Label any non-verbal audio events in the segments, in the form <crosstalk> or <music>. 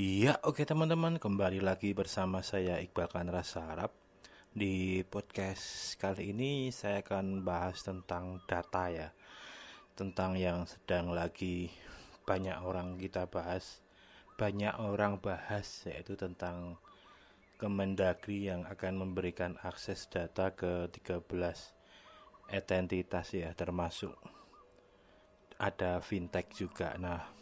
Iya, oke teman-teman, kembali lagi bersama saya Iqbal Kanra Sarap. Di podcast kali ini saya akan bahas tentang data ya. Tentang yang sedang lagi banyak orang kita bahas. Banyak orang bahas yaitu tentang Kemendagri yang akan memberikan akses data ke 13 identitas ya termasuk ada fintech juga. Nah,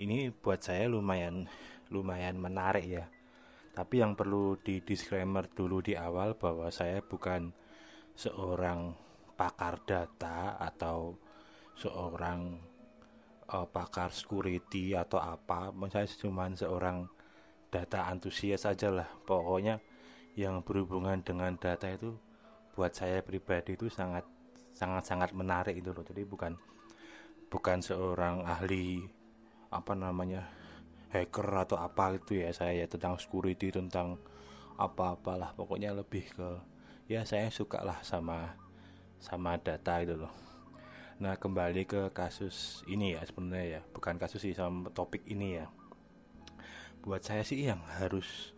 ini buat saya lumayan lumayan menarik ya. Tapi yang perlu di disclaimer dulu di awal bahwa saya bukan seorang pakar data atau seorang uh, pakar security atau apa. Saya cuma seorang data antusias saja lah. Pokoknya yang berhubungan dengan data itu buat saya pribadi itu sangat sangat sangat menarik itu loh. Jadi bukan bukan seorang ahli apa namanya hacker atau apa gitu ya saya ya tentang security tentang apa-apalah. Pokoknya lebih ke ya saya suka lah sama sama data itu loh. Nah kembali ke kasus ini ya sebenarnya ya bukan kasus sih sama topik ini ya. Buat saya sih yang harus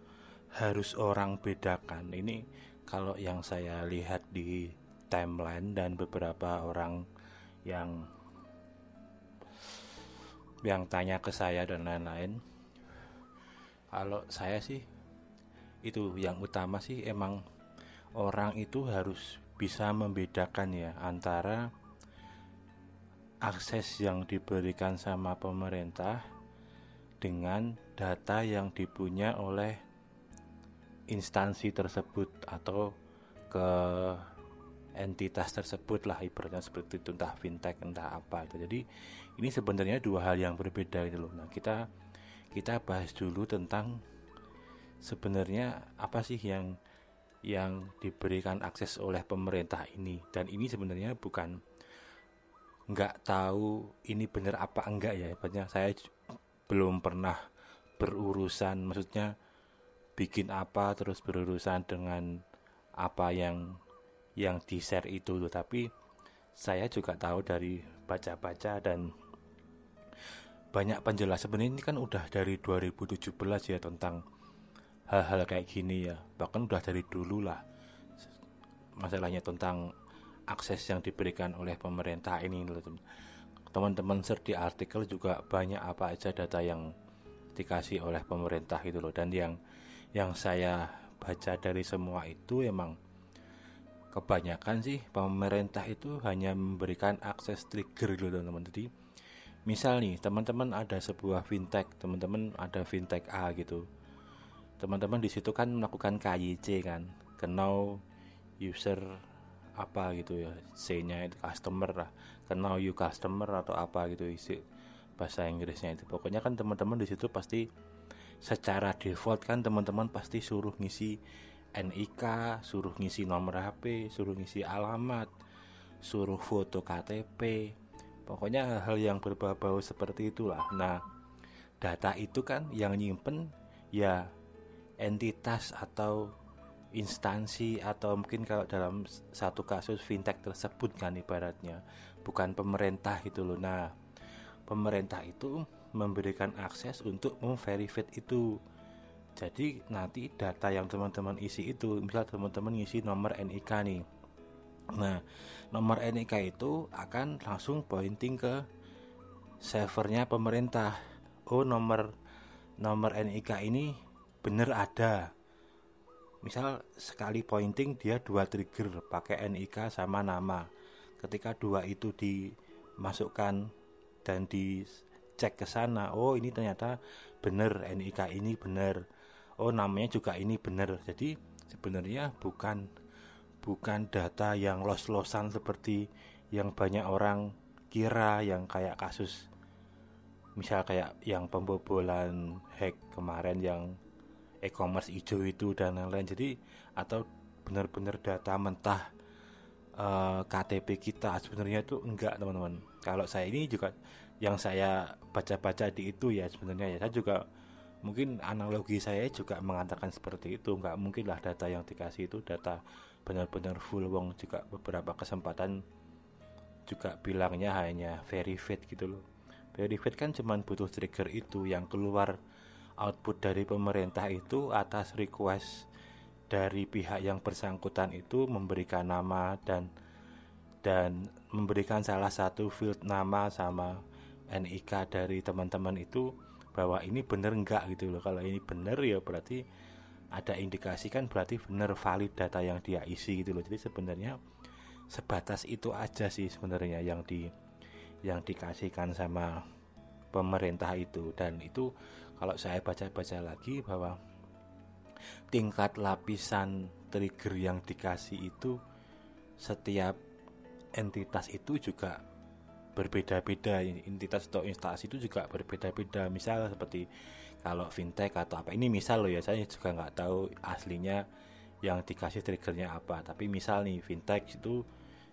harus orang bedakan ini kalau yang saya lihat di timeline dan beberapa orang yang yang tanya ke saya dan lain-lain. Kalau saya sih itu yang utama sih emang orang itu harus bisa membedakan ya antara akses yang diberikan sama pemerintah dengan data yang dipunya oleh instansi tersebut atau ke entitas tersebut lah ibaratnya seperti itu entah fintech entah apa itu. Jadi ini sebenarnya dua hal yang berbeda itu loh. Nah kita kita bahas dulu tentang sebenarnya apa sih yang yang diberikan akses oleh pemerintah ini. Dan ini sebenarnya bukan nggak tahu ini benar apa enggak ya. Banyak saya belum pernah berurusan maksudnya bikin apa terus berurusan dengan apa yang yang di share itu. Tapi saya juga tahu dari baca-baca dan banyak penjelasan. Sebenarnya ini kan udah dari 2017 ya tentang hal-hal kayak gini ya. Bahkan udah dari dulu lah masalahnya tentang akses yang diberikan oleh pemerintah ini. Teman-teman search di artikel juga banyak apa aja data yang dikasih oleh pemerintah itu loh. Dan yang yang saya baca dari semua itu emang kebanyakan sih pemerintah itu hanya memberikan akses trigger gitu teman-teman. Jadi misal nih teman-teman ada sebuah fintech teman-teman ada fintech A gitu. Teman-teman di situ kan melakukan KYC kan kenal user apa gitu ya C-nya itu customer lah kenal you customer atau apa gitu isi bahasa Inggrisnya itu. Pokoknya kan teman-teman di situ pasti secara default kan teman-teman pasti suruh ngisi NIK, suruh ngisi nomor HP, suruh ngisi alamat, suruh foto KTP. Pokoknya hal-hal yang berbau-bau seperti itulah. Nah, data itu kan yang nyimpen ya entitas atau instansi atau mungkin kalau dalam satu kasus fintech tersebut kan ibaratnya bukan pemerintah itu loh. Nah, pemerintah itu memberikan akses untuk memverifikasi itu jadi nanti data yang teman-teman isi itu misal teman-teman ngisi nomor NIK nih. Nah nomor NIK itu akan langsung pointing ke servernya pemerintah. Oh nomor nomor NIK ini bener ada. Misal sekali pointing dia dua trigger pakai NIK sama nama. Ketika dua itu dimasukkan dan dicek ke sana oh ini ternyata bener NIK ini bener oh namanya juga ini benar. Jadi sebenarnya bukan bukan data yang los-losan seperti yang banyak orang kira yang kayak kasus misal kayak yang pembobolan hack kemarin yang e-commerce hijau itu dan lain-lain. Jadi atau benar-benar data mentah uh, eh, KTP kita sebenarnya itu enggak teman-teman. Kalau saya ini juga yang saya baca-baca di itu ya sebenarnya ya. Saya juga mungkin analogi saya juga mengatakan seperti itu. Nggak mungkin lah data yang dikasih itu data benar-benar full. Wong juga beberapa kesempatan juga bilangnya hanya verified gitu loh. Verified kan cuman butuh trigger itu yang keluar output dari pemerintah itu atas request dari pihak yang bersangkutan itu memberikan nama dan dan memberikan salah satu field nama sama NIK dari teman-teman itu bahwa ini benar enggak gitu loh. Kalau ini benar ya berarti ada indikasi kan berarti benar valid data yang dia isi gitu loh. Jadi sebenarnya sebatas itu aja sih sebenarnya yang di yang dikasihkan sama pemerintah itu. Dan itu kalau saya baca-baca lagi bahwa tingkat lapisan trigger yang dikasih itu setiap entitas itu juga berbeda-beda entitas atau instansi itu juga berbeda-beda. Misal seperti kalau fintech atau apa ini misal loh ya saya juga nggak tahu aslinya yang dikasih triggernya apa. Tapi misal nih fintech itu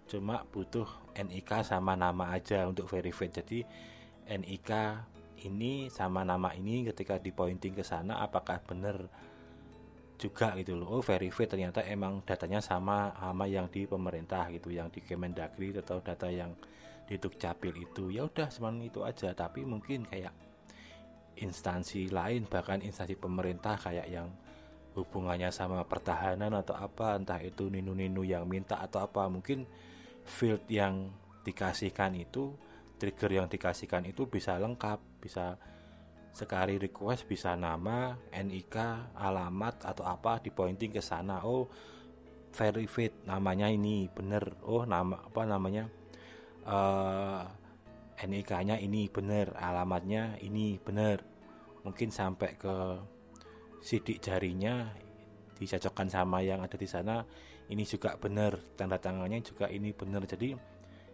cuma butuh NIK sama nama aja untuk verify. Jadi NIK ini sama nama ini ketika di pointing ke sana apakah benar juga gitu loh. Oh verify ternyata emang datanya sama sama yang di pemerintah gitu yang di Kemendagri atau data yang di Dukcapil itu ya udah cuman itu aja tapi mungkin kayak instansi lain bahkan instansi pemerintah kayak yang hubungannya sama pertahanan atau apa entah itu ninu-ninu yang minta atau apa mungkin field yang dikasihkan itu trigger yang dikasihkan itu bisa lengkap bisa sekali request bisa nama, NIK, alamat atau apa di pointing ke sana. Oh, verified namanya ini bener. Oh, nama apa namanya? Uh, NIK-nya ini bener, alamatnya ini bener. Mungkin sampai ke sidik jarinya dicocokkan sama yang ada di sana. Ini juga bener, tanda tangannya juga ini bener. Jadi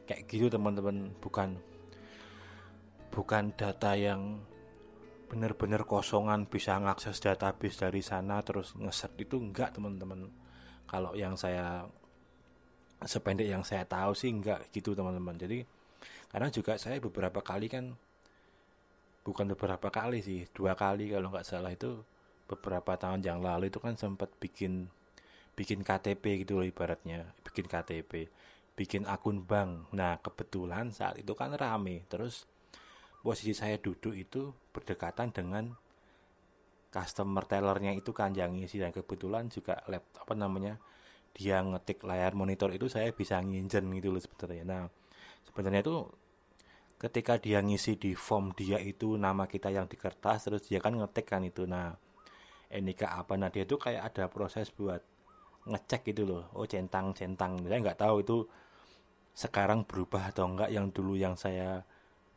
kayak gitu teman-teman, bukan bukan data yang bener-bener kosongan bisa ngakses database dari sana terus ngeset itu enggak teman-teman kalau yang saya sependek yang saya tahu sih enggak gitu teman-teman. Jadi karena juga saya beberapa kali kan bukan beberapa kali sih dua kali kalau nggak salah itu beberapa tahun yang lalu itu kan sempat bikin bikin KTP gitu loh ibaratnya bikin KTP bikin akun bank. Nah kebetulan saat itu kan rame terus posisi saya duduk itu berdekatan dengan customer tellernya itu kan yang ngisi dan kebetulan juga laptop apa namanya dia ngetik layar monitor itu saya bisa nginjen gitu loh sebenarnya. Nah sebenarnya itu ketika dia ngisi di form dia itu nama kita yang di kertas terus dia kan ngetik kan itu. Nah NIK apa? Nah dia itu kayak ada proses buat ngecek gitu loh. Oh centang centang saya nggak tahu itu sekarang berubah atau enggak yang dulu yang saya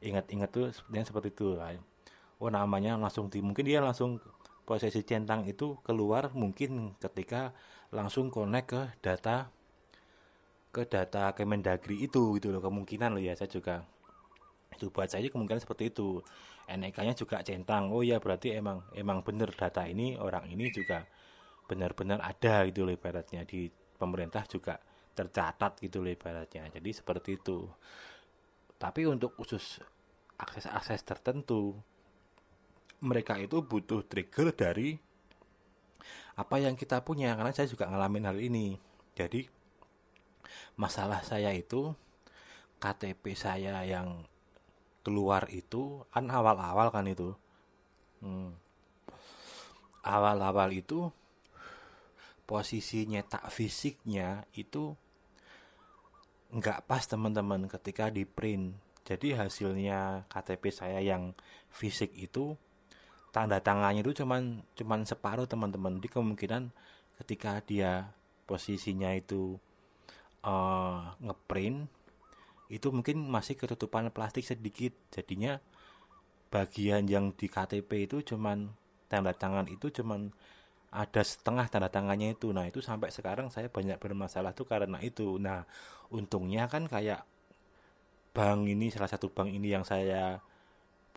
ingat-ingat tuh sebenarnya seperti itu. Oh namanya langsung di mungkin dia langsung posisi centang itu keluar mungkin ketika langsung connect ke data ke data Kemendagri itu gitu loh kemungkinan loh ya saya juga itu buat saya kemungkinan seperti itu. NIK-nya juga centang oh ya berarti emang emang bener data ini orang ini juga benar-benar ada gitu loh ibaratnya di pemerintah juga tercatat gitu loh ibaratnya jadi seperti itu. Tapi untuk khusus akses-akses tertentu, mereka itu butuh trigger dari apa yang kita punya. Karena saya juga ngalamin hal ini. Jadi masalah saya itu KTP saya yang keluar itu kan awal-awal kan itu. Hmm. Awal-awal itu posisi nyetak fisiknya itu nggak pas teman-teman ketika di print jadi hasilnya KTP saya yang fisik itu tanda tangannya itu cuman cuman separuh teman-teman. Di kemungkinan ketika dia posisinya itu uh, ngeprint itu mungkin masih ketutupan plastik sedikit. Jadinya bagian yang di KTP itu cuman tanda tangan itu cuman ada setengah tanda tangannya itu. Nah itu sampai sekarang saya banyak bermasalah tuh karena itu. Nah untungnya kan kayak bank ini salah satu bank ini yang saya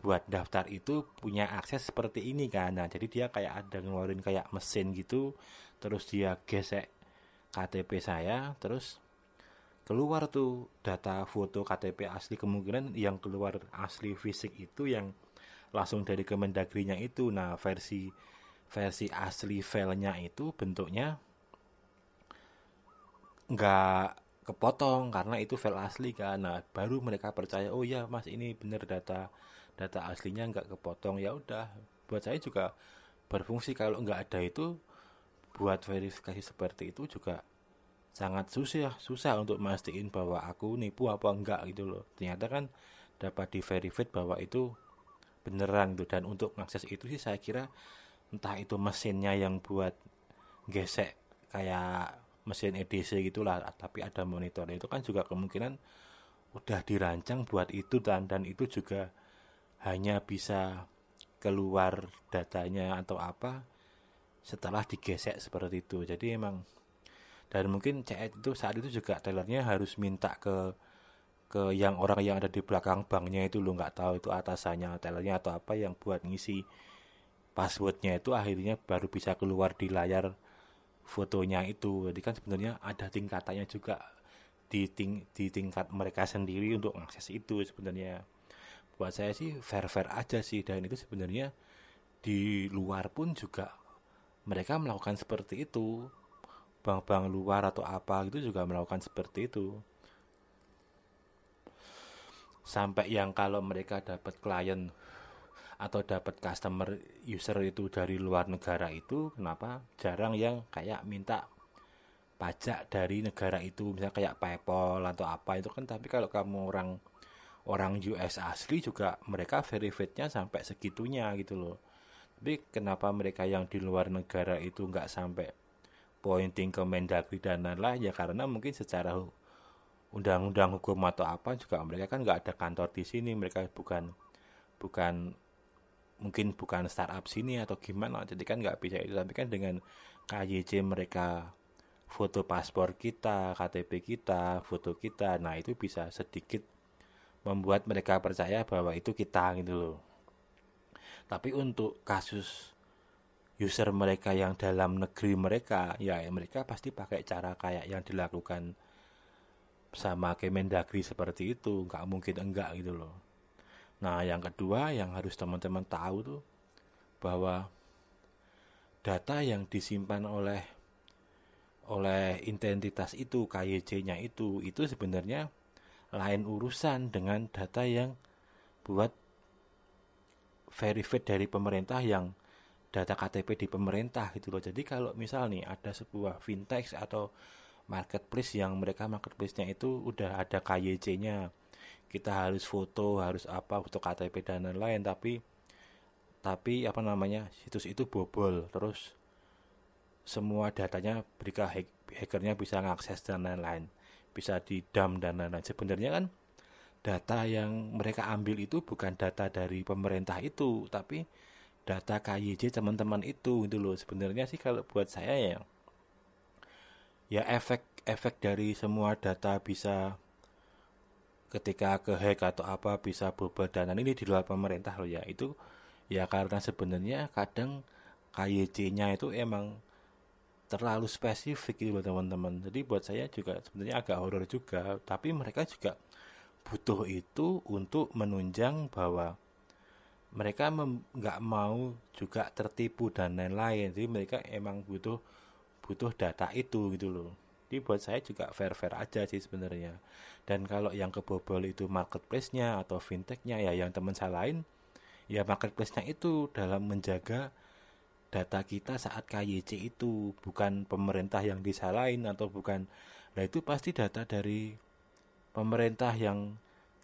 buat daftar itu punya akses seperti ini kan. Nah jadi dia kayak ada ngeluarin kayak mesin gitu terus dia gesek KTP saya terus keluar tuh data foto KTP asli. Kemungkinan yang keluar asli fisik itu yang langsung dari Kemendagrinya itu. Nah versi versi asli filenya itu bentuknya nggak kepotong karena itu file asli kan. Nah baru mereka percaya oh ya mas ini bener data data aslinya nggak kepotong ya udah. Buat saya juga berfungsi kalau nggak ada itu buat verifikasi seperti itu juga sangat susah susah untuk mastiin bahwa aku nipu apa enggak gitu loh. Ternyata kan dapat di verify bahwa itu beneran tuh. Dan untuk mengakses itu sih saya kira entah itu mesinnya yang buat gesek kayak mesin EDC gitulah tapi ada monitor itu kan juga kemungkinan udah dirancang buat itu dan dan itu juga hanya bisa keluar datanya atau apa setelah digesek seperti itu. Jadi emang dan mungkin CET itu saat itu juga tellernya harus minta ke ke yang orang yang ada di belakang banknya itu lo nggak tahu itu atasannya tellernya atau apa yang buat ngisi passwordnya itu akhirnya baru bisa keluar di layar fotonya itu. Jadi kan sebenarnya ada tingkatannya juga di ting di tingkat mereka sendiri untuk mengakses itu sebenarnya buat saya sih fair fair aja sih. Dan itu sebenarnya di luar pun juga mereka melakukan seperti itu. Bank-bank luar atau apa gitu juga melakukan seperti itu. Sampai yang kalau mereka dapat klien atau dapat customer user itu dari luar negara itu kenapa? Jarang yang kayak minta pajak dari negara itu. Misalnya kayak PayPal atau apa itu kan. Tapi kalau kamu orang orang US asli juga mereka verifiednya sampai segitunya gitu loh. Tapi kenapa mereka yang di luar negara itu nggak sampai pointing ke Mendagri dan lain-lain? Ya karena mungkin secara undang-undang hukum atau apa juga mereka kan nggak ada kantor di sini. Mereka bukan bukan mungkin bukan startup sini atau gimana. Jadi kan nggak bisa itu. Tapi kan dengan KYC mereka foto paspor kita KTP kita foto kita nah itu bisa sedikit membuat mereka percaya bahwa itu kita gitu loh. Tapi untuk kasus user mereka yang dalam negeri mereka ya mereka pasti pakai cara kayak yang dilakukan sama Kemendagri seperti itu. Nggak mungkin enggak gitu loh. Nah, yang kedua yang harus teman-teman tahu tuh bahwa data yang disimpan oleh oleh identitas itu KYC-nya itu itu sebenarnya lain urusan dengan data yang buat verified dari pemerintah yang data KTP di pemerintah gitu loh. Jadi kalau misal nih ada sebuah fintech atau marketplace yang mereka marketplace-nya itu udah ada KYC-nya kita harus foto harus apa foto KTP dan lain-lain tapi tapi apa namanya situs itu bobol terus semua datanya mereka hack, hackernya bisa mengakses dan lain-lain bisa di dam dan lain-lain. Sebenarnya kan data yang mereka ambil itu bukan data dari pemerintah itu tapi data KYJ teman-teman itu itu loh. Sebenarnya sih kalau buat saya ya ya efek efek dari semua data bisa ketika ke hack atau apa bisa bobol dana ini di luar pemerintah loh ya. Itu ya karena sebenarnya kadang KYC-nya itu emang terlalu spesifik gitu loh teman-teman. Jadi buat saya juga sebenarnya agak horor juga tapi mereka juga butuh itu untuk menunjang bahwa mereka nggak mau juga tertipu dan lain-lain. Jadi mereka emang butuh butuh data itu gitu loh. Jadi buat saya juga fair-fair aja sih sebenarnya. Dan kalau yang kebobol itu marketplace-nya atau fintech-nya ya yang teman saya lain ya marketplace-nya itu dalam menjaga data kita saat KYC itu bukan pemerintah yang disalahin atau bukan. Nah itu pasti data dari pemerintah yang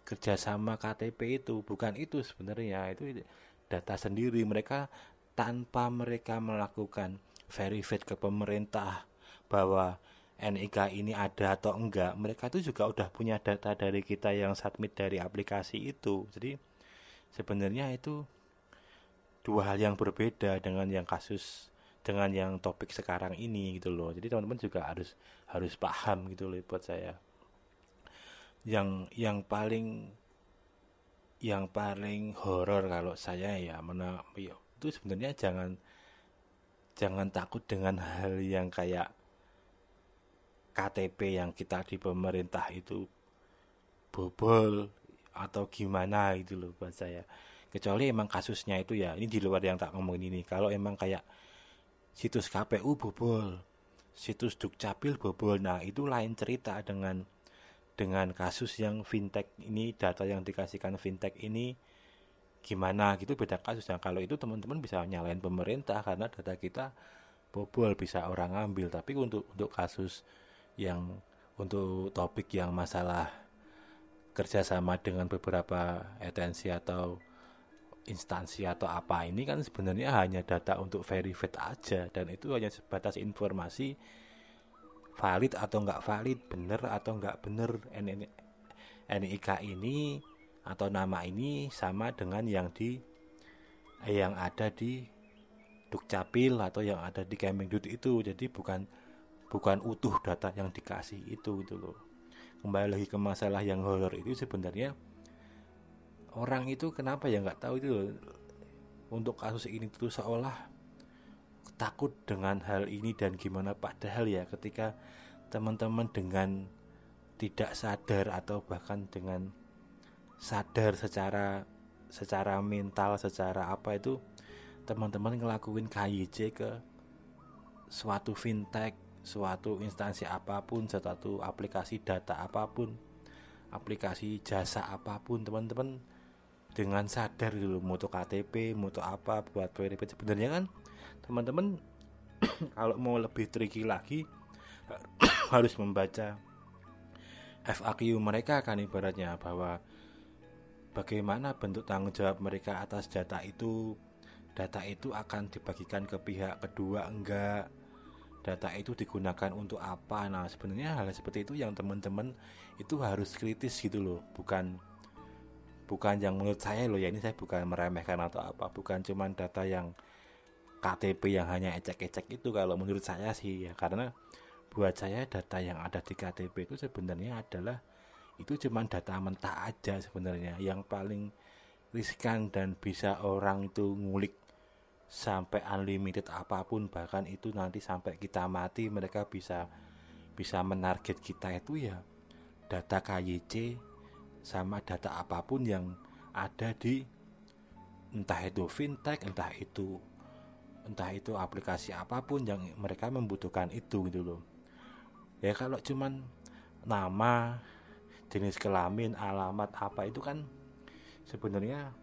kerjasama KTP itu bukan itu sebenarnya. Itu data sendiri. Mereka tanpa mereka melakukan verified ke pemerintah bahwa NIK ini ada atau enggak mereka itu juga udah punya data dari kita yang submit dari aplikasi itu. Jadi sebenarnya itu dua hal yang berbeda dengan yang kasus dengan yang topik sekarang ini gitu loh. Jadi teman-teman juga harus harus paham gitu loh buat saya. Yang yang paling yang paling horor kalau saya ya mana ya, itu sebenarnya jangan jangan takut dengan hal yang kayak KTP yang kita di pemerintah itu bobol atau gimana gitu loh buat saya kecuali emang kasusnya itu ya ini di luar yang tak ngomongin ini. Kalau emang kayak situs KPU bobol situs Dukcapil bobol nah itu lain cerita dengan dengan kasus yang fintech ini data yang dikasihkan fintech ini gimana gitu beda kasus. Yang kalau itu teman-teman bisa nyalain pemerintah karena data kita bobol bisa orang ambil tapi untuk untuk kasus yang untuk topik yang masalah kerjasama dengan beberapa agensi atau instansi atau apa ini kan sebenarnya hanya data untuk verified aja dan itu hanya sebatas informasi valid atau nggak valid bener atau nggak bener NIK ini atau nama ini sama dengan yang di yang ada di Dukcapil atau yang ada di Kemendut itu. Jadi bukan bukan utuh data yang dikasih itu gitu loh. Kembali lagi ke masalah yang horor itu sebenarnya orang itu kenapa ya nggak tahu itu untuk kasus ini itu seolah takut dengan hal ini dan gimana. Padahal ya ketika teman-teman dengan tidak sadar atau bahkan dengan sadar secara secara mental secara apa itu teman-teman ngelakuin KYC ke suatu fintech, suatu instansi apa pun, suatu aplikasi data apa pun, aplikasi jasa apa pun, teman-teman dengan sadar dulu moto KTP, moto apa buat verifikasi sebenarnya kan teman-teman <clears throat> kalau mau lebih tricky lagi <clears throat> harus membaca FAQ mereka kan ibaratnya bahwa bagaimana bentuk tanggung jawab mereka atas data itu. Data itu akan dibagikan ke pihak kedua enggak. Data itu digunakan untuk apa? Nah sebenarnya hal seperti itu yang teman-teman itu harus kritis gitu loh bukan bukan yang menurut saya loh ya ini saya bukan meremehkan atau apa bukan cuman data yang KTP yang hanya ecek-ecek itu. Kalau menurut saya sih ya karena buat saya data yang ada di KTP itu sebenarnya adalah itu cuman data mentah aja sebenarnya. Yang paling riskan dan bisa orang itu ngulik sampai unlimited apa pun bahkan itu nanti sampai kita mati mereka bisa bisa menarget kita itu ya data KYC sama data apa pun yang ada di entah itu fintech entah itu entah itu aplikasi apa pun yang mereka membutuhkan itu gitu loh. Ya kalau cuman nama jenis kelamin alamat apa itu kan sebenarnya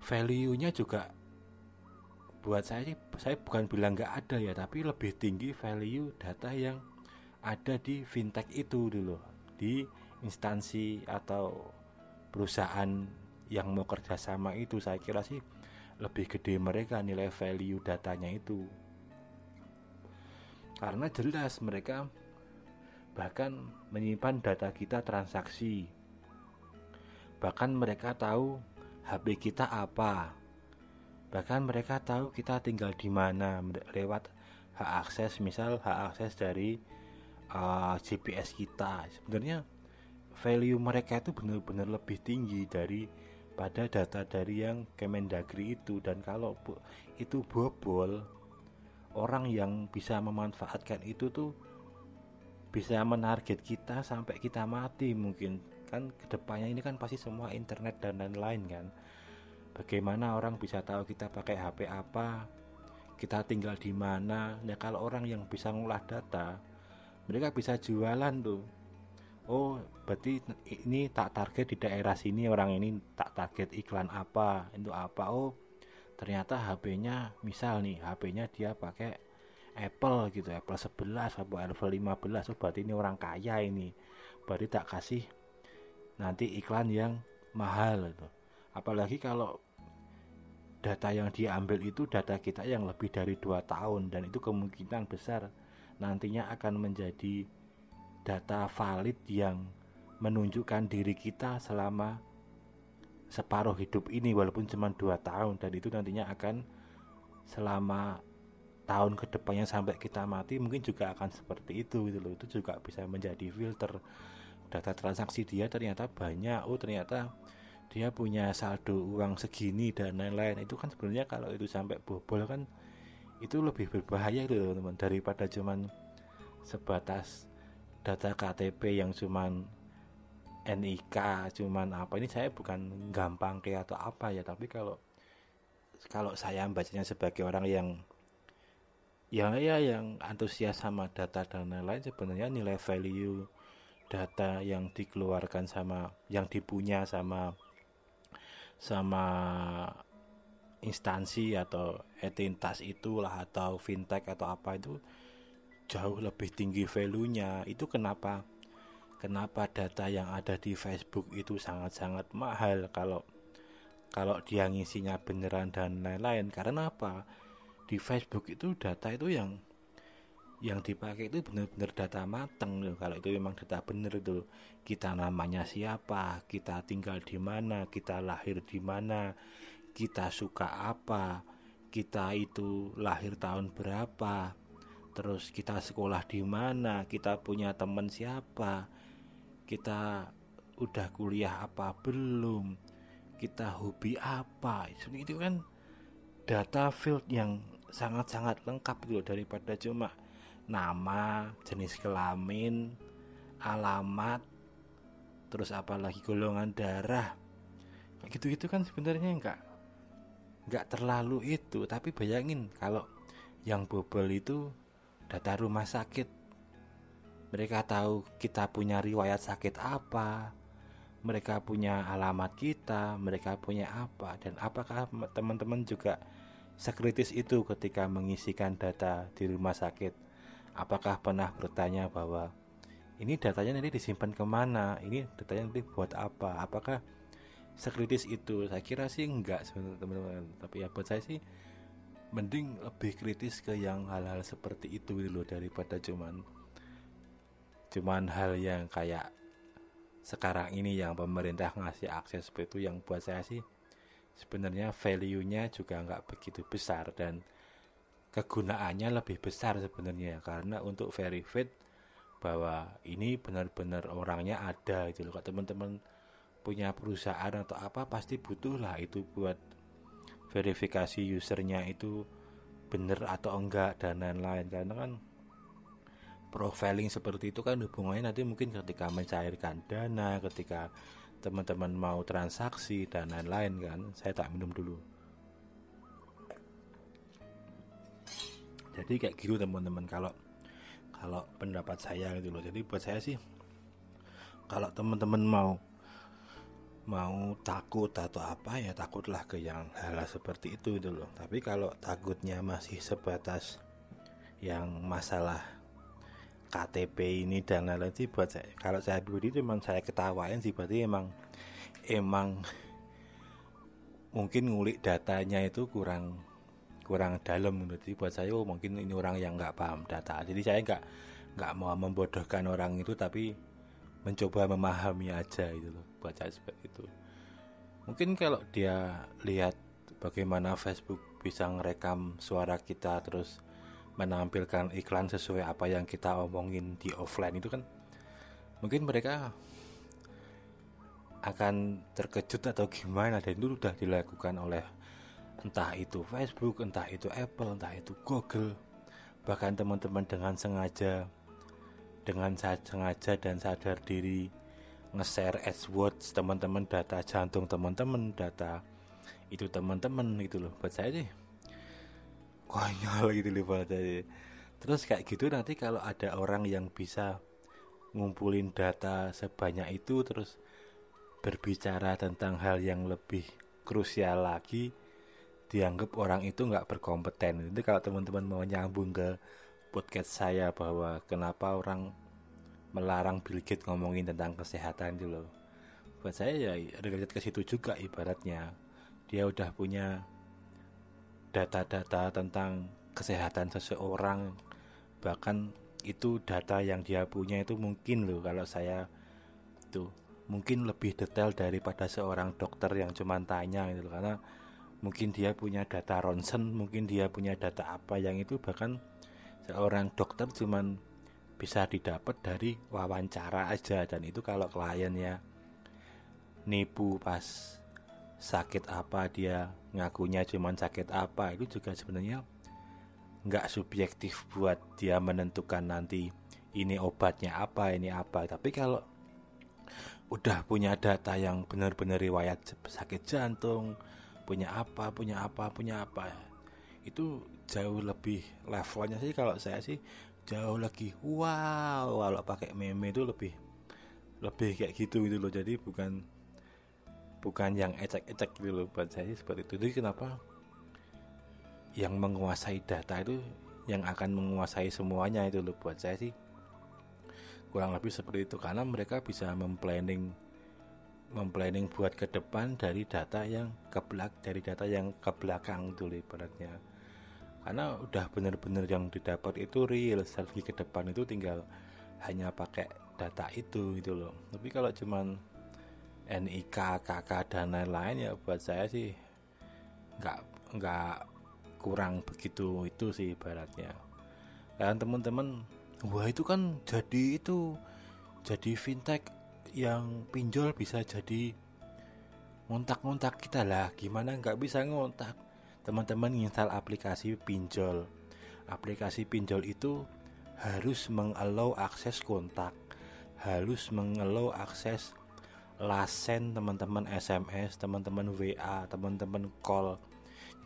value-nya juga buat saya sih saya bukan bilang nggak ada ya tapi lebih tinggi value data yang ada di fintech itu dulu di instansi atau perusahaan yang mau kerjasama itu saya kira sih lebih gede mereka nilai value datanya itu. Karena jelas mereka bahkan menyimpan data kita transaksi. Bahkan mereka tahu HP kita apa. Bahkan mereka tahu kita tinggal di mana lewat hak akses misal hak akses dari uh, GPS kita. Sebenarnya value mereka itu benar-benar lebih tinggi dari pada data dari yang Kemendagri itu. Dan kalau itu bobol orang yang bisa memanfaatkan itu tuh bisa menarget kita sampai kita mati mungkin. Kan ke depannya ini kan pasti semua internet dan lain-lain kan. Bagaimana orang bisa tahu kita pakai HP apa kita tinggal di mana. Ya kalau orang yang bisa ngolah data mereka bisa jualan tuh oh berarti ini tak target di daerah sini orang ini tak target iklan apa itu apa. Oh ternyata HP-nya misal nih HP-nya dia pakai Apple gitu Apple 11 atau Apple 15 oh berarti ini orang kaya ini. Berarti tak kasih nanti iklan yang mahal itu. Apalagi kalau data yang diambil itu data kita yang lebih dari dua tahun dan itu kemungkinan besar nantinya akan menjadi data valid yang menunjukkan diri kita selama separuh hidup ini walaupun cuma dua tahun dan itu nantinya akan selama tahun ke depannya sampai kita mati mungkin juga akan seperti itu gitu loh. Itu juga bisa menjadi filter data transaksi dia. Ternyata banyak. Oh ternyata dia punya saldo uang segini dan lain-lain. Itu kan sebenarnya kalau itu sampai bobol kan itu lebih berbahaya gitu teman-teman daripada cuman sebatas data KTP yang cuman NIK cuman apa. Ini saya bukan gampang kayak atau apa ya tapi kalau kalau saya bacanya sebagai orang yang yang ya yang antusias sama data dan lain-lain sebenarnya nilai value data yang dikeluarkan sama yang dipunya sama sama instansi atau etintas itulah atau fintech atau apa itu jauh lebih tinggi value-nya. Itu kenapa? Kenapa data yang ada di Facebook itu sangat-sangat mahal kalau kalau dia ngisinya beneran dan lain-lain? Karena apa? Di Facebook itu data itu yang yang dipakai itu benar-benar data mateng loh. Kalau itu memang data benar itu kita namanya siapa? Kita tinggal di mana? Kita lahir di mana? Kita suka apa? Kita itu lahir tahun berapa terus kita sekolah di mana? Kita punya teman siapa? Kita udah kuliah apa belum? Kita hobi apa? Itu kan data field yang sangat-sangat lengkap gitu daripada cuma nama, jenis kelamin, alamat, terus apalagi golongan darah. Gitu-gitu kan sebenarnya enggak enggak terlalu itu, tapi bayangin kalau yang bobol itu data rumah sakit. Mereka tahu kita punya riwayat sakit apa, mereka punya alamat kita, mereka punya apa, dan apakah teman-teman juga sekritis itu ketika mengisikan data di rumah sakit? apakah pernah bertanya bahwa ini datanya nanti disimpan ke mana ini datanya nanti buat apa apakah sekritis itu saya kira sih enggak teman-teman tapi ya buat saya sih mending lebih kritis ke yang hal-hal seperti itu gitu loh daripada cuman cuman hal yang kayak sekarang ini yang pemerintah ngasih akses seperti itu yang buat saya sih sebenarnya value-nya juga nggak begitu besar dan kegunaannya lebih besar sebenarnya. Karena untuk verified bahwa ini benar-benar orangnya ada gitu loh. Teman-teman punya perusahaan atau apa pasti butuh lah itu buat verifikasi usernya itu benar atau enggak dan lain-lain. Karena kan profiling seperti itu kan hubungannya nanti mungkin ketika mencairkan dana ketika teman-teman mau transaksi dan lain-lain kan. Saya tak minum dulu. Jadi kayak gitu teman-teman. Kalau kalau pendapat saya gitu loh. Jadi buat saya sih kalau teman-teman mau mau takut atau apa ya takutlah ke yang hal, -hal seperti itu gitu loh. Tapi kalau takutnya masih sebatas yang masalah KTP ini dan lain-lain sih buat saya kalau saya pribadi memang saya ketawain sih berarti emang emang mungkin ngulik datanya itu kurang kurang dalam jadi buat saya oh, mungkin ini orang yang nggak paham data. Jadi saya nggak nggak mau membodohkan orang itu tapi mencoba memahami aja itu loh saya seperti itu. Mungkin kalau dia lihat bagaimana Facebook bisa ngerekam suara kita terus menampilkan iklan sesuai apa yang kita omongin di offline itu kan mungkin mereka akan terkejut atau gimana. Dan itu sudah dilakukan oleh entah itu Facebook, entah itu Apple, entah itu Google, bahkan teman-teman dengan sengaja dengan sengaja dan sadar diri nge-share AdWords teman-teman data jantung teman-teman data itu teman-teman gitu loh buat saya sih. Konyol gitu loh buat saya terus kayak gitu nanti kalau ada orang yang bisa ngumpulin data sebanyak itu terus berbicara tentang hal yang lebih krusial lagi dianggap orang itu nggak berkompeten. Itu kalau teman-teman mau nyambung ke podcast saya bahwa kenapa orang melarang Bill Gates ngomongin tentang kesehatan itu loh. Buat saya ya relate ke situ juga ibaratnya. Dia udah punya data-data tentang kesehatan seseorang. Bahkan itu data yang dia punya itu mungkin loh kalau saya itu mungkin lebih detail daripada seorang dokter yang cuma tanya gitu loh. Karena mungkin dia punya data ronsen mungkin dia punya data apa yang itu bahkan seorang dokter cuman bisa didapat dari wawancara aja. Dan itu kalau kliennya nipu pas sakit apa dia ngakunya cuman sakit apa itu juga sebenarnya nggak subjektif buat dia menentukan nanti ini obatnya apa ini apa. Tapi kalau udah punya data yang benar-benar riwayat sakit jantung punya apa punya apa punya apa itu jauh lebih levelnya sih kalau saya sih jauh lagi. Wow kalau pakai meme itu lebih lebih kayak gitu gitu loh. Jadi bukan bukan yang ecek-ecek gitu loh buat saya seperti itu. Jadi kenapa yang menguasai data itu yang akan menguasai semuanya itu loh buat saya sih kurang lebih seperti itu. Karena mereka bisa memplanning memplanning buat ke depan dari data yang ke belak dari data yang ke belakang itu ibaratnya karena udah bener-bener yang didapat itu real strategi ke depan itu tinggal hanya pakai data itu gitu loh. Tapi kalau cuman NIK, KK dan lain-lain ya buat saya sih nggak nggak kurang begitu itu sih ibaratnya. Dan teman-teman wah itu kan jadi itu jadi fintech yang pinjol bisa jadi ngontak-ngontak kita lah. Gimana nggak bisa ngontak teman-teman install aplikasi pinjol. Aplikasi pinjol itu harus mengelola akses kontak harus mengelola akses lasen teman-teman SMS teman-teman WA teman-teman call.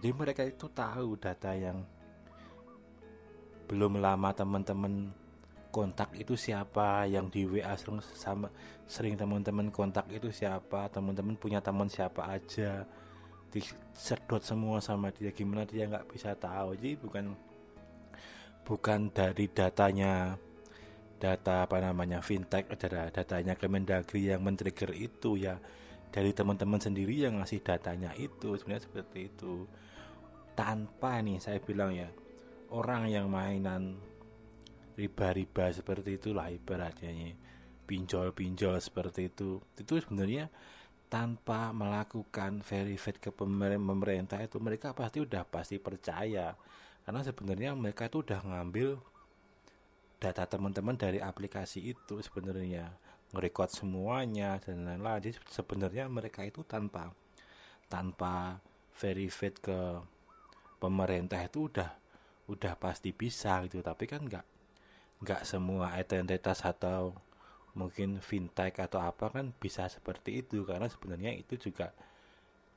Jadi mereka itu tahu data yang belum lama teman-teman kontak itu siapa yang di WA sering sama sering teman-teman kontak itu siapa teman-teman punya teman siapa aja disedot semua sama dia gimana dia nggak bisa tahu. Jadi bukan bukan dari datanya data apa namanya fintech ada datanya Kemendagri yang men-trigger itu ya dari teman-teman sendiri yang ngasih datanya itu sebenarnya seperti itu. Tanpa nih saya bilang ya orang yang mainan riba-riba seperti itulah ibaratnya pinjol-pinjol seperti itu. Itu sebenarnya tanpa melakukan verified ke pemerintah itu mereka pasti udah pasti percaya. Karena sebenarnya mereka itu udah ngambil data teman-teman dari aplikasi itu sebenarnya. Ngerekod semuanya dan lain-lain. Jadi sebenarnya mereka itu tanpa tanpa verified ke pemerintah itu udah udah pasti bisa gitu. Tapi kan nggak nggak semua identitas atau mungkin fintech atau apa kan bisa seperti itu. Karena sebenarnya itu juga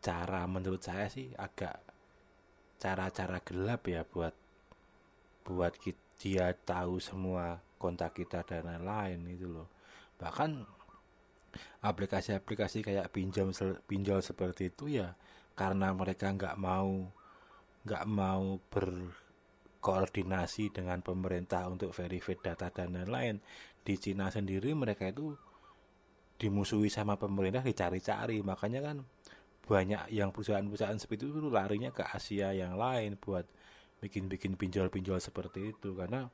cara menurut saya sih agak cara-cara gelap ya buat buat dia tahu semua kontak kita dan lain-lain itu loh. Bahkan aplikasi-aplikasi kayak pinjam pinjol seperti itu ya karena mereka nggak mau nggak mau ber koordinasi dengan pemerintah untuk verify data dan lain-lain di Cina sendiri mereka itu dimusuhi sama pemerintah dicari-cari. Makanya kan banyak yang perusahaan-perusahaan seperti itu larinya ke Asia yang lain buat bikin-bikin pinjol-pinjol seperti itu. Karena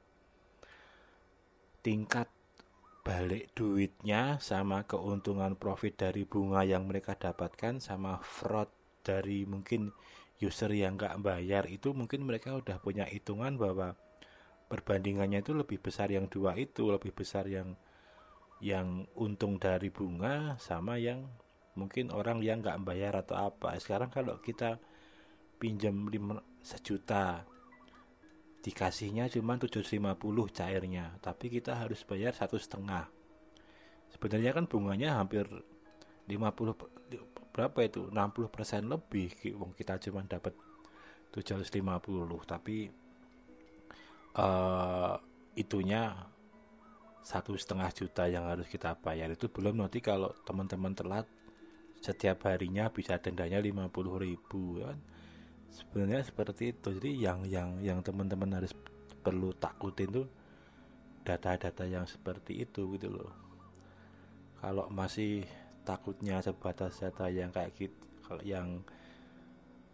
tingkat balik duitnya sama keuntungan profit dari bunga yang mereka dapatkan sama fraud dari mungkin user yang nggak bayar itu mungkin mereka udah punya hitungan bahwa perbandingannya itu lebih besar yang dua itu lebih besar yang yang untung dari bunga sama yang mungkin orang yang nggak bayar atau apa. Sekarang kalau kita pinjam 5 sejuta dikasihnya cuma 750 cairnya tapi kita harus bayar satu setengah. Sebenarnya kan bunganya hampir 50 berapa itu? 60% lebih. Kita cuma dapat 750 tapi uh, itunya satu setengah juta yang harus kita bayar. Itu belum nanti kalau teman-teman telat setiap harinya bisa dendanya 50 ribu kan? Sebenarnya seperti itu. Jadi yang yang yang teman-teman harus perlu takutin tuh data-data yang seperti itu gitu loh. Kalau masih takutnya sebatas data yang kayak gitu kalau yang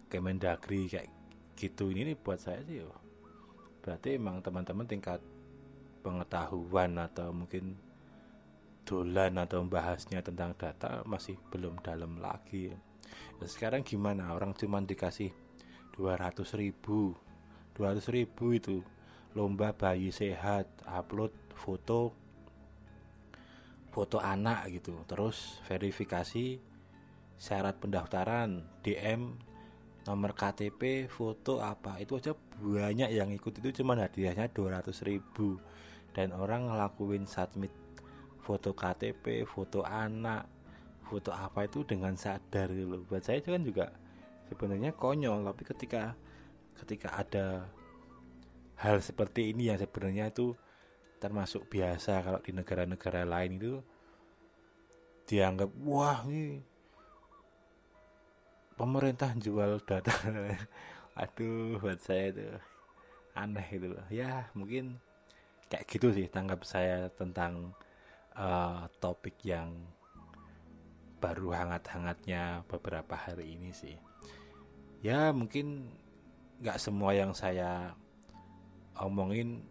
Kemendagri kayak gitu ini nih buat saya sih. Berarti emang teman-teman tingkat pengetahuan atau mungkin dolan atau membahasnya tentang data masih belum dalam lagi. Ya, sekarang gimana? Orang cuma dikasih 200 ribu. 200 ribu itu lomba bayi sehat upload foto foto anak gitu. Terus verifikasi syarat pendaftaran DM nomor KTP foto apa itu aja banyak yang ikut. Itu cuma hadiahnya 200 ribu. Dan orang ngelakuin submit foto KTP foto anak foto apa itu dengan sadar gitu buat saya itu kan juga sebenarnya konyol tapi ketika ketika ada hal seperti ini yang sebenarnya itu termasuk biasa kalau di negara-negara lain itu dianggap wah ini pemerintah jual data. <laughs> Aduh buat saya itu aneh gitu loh. Ya mungkin kayak gitu sih tanggap saya tentang uh, topik yang baru hangat-hangatnya beberapa hari ini sih. Ya mungkin nggak semua yang saya omongin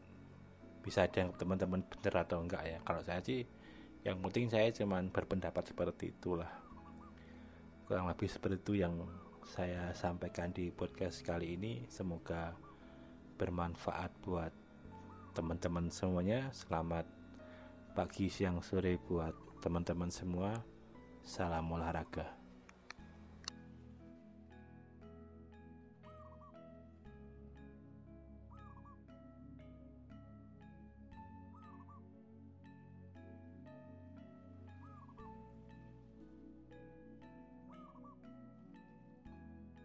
bisa ada yang teman-teman bener atau enggak ya. Kalau saya sih yang penting saya cuman berpendapat seperti itulah kurang lebih seperti itu yang saya sampaikan di podcast kali ini. Semoga bermanfaat buat teman-teman semuanya. Selamat pagi siang sore buat teman-teman semua. Salam olahraga.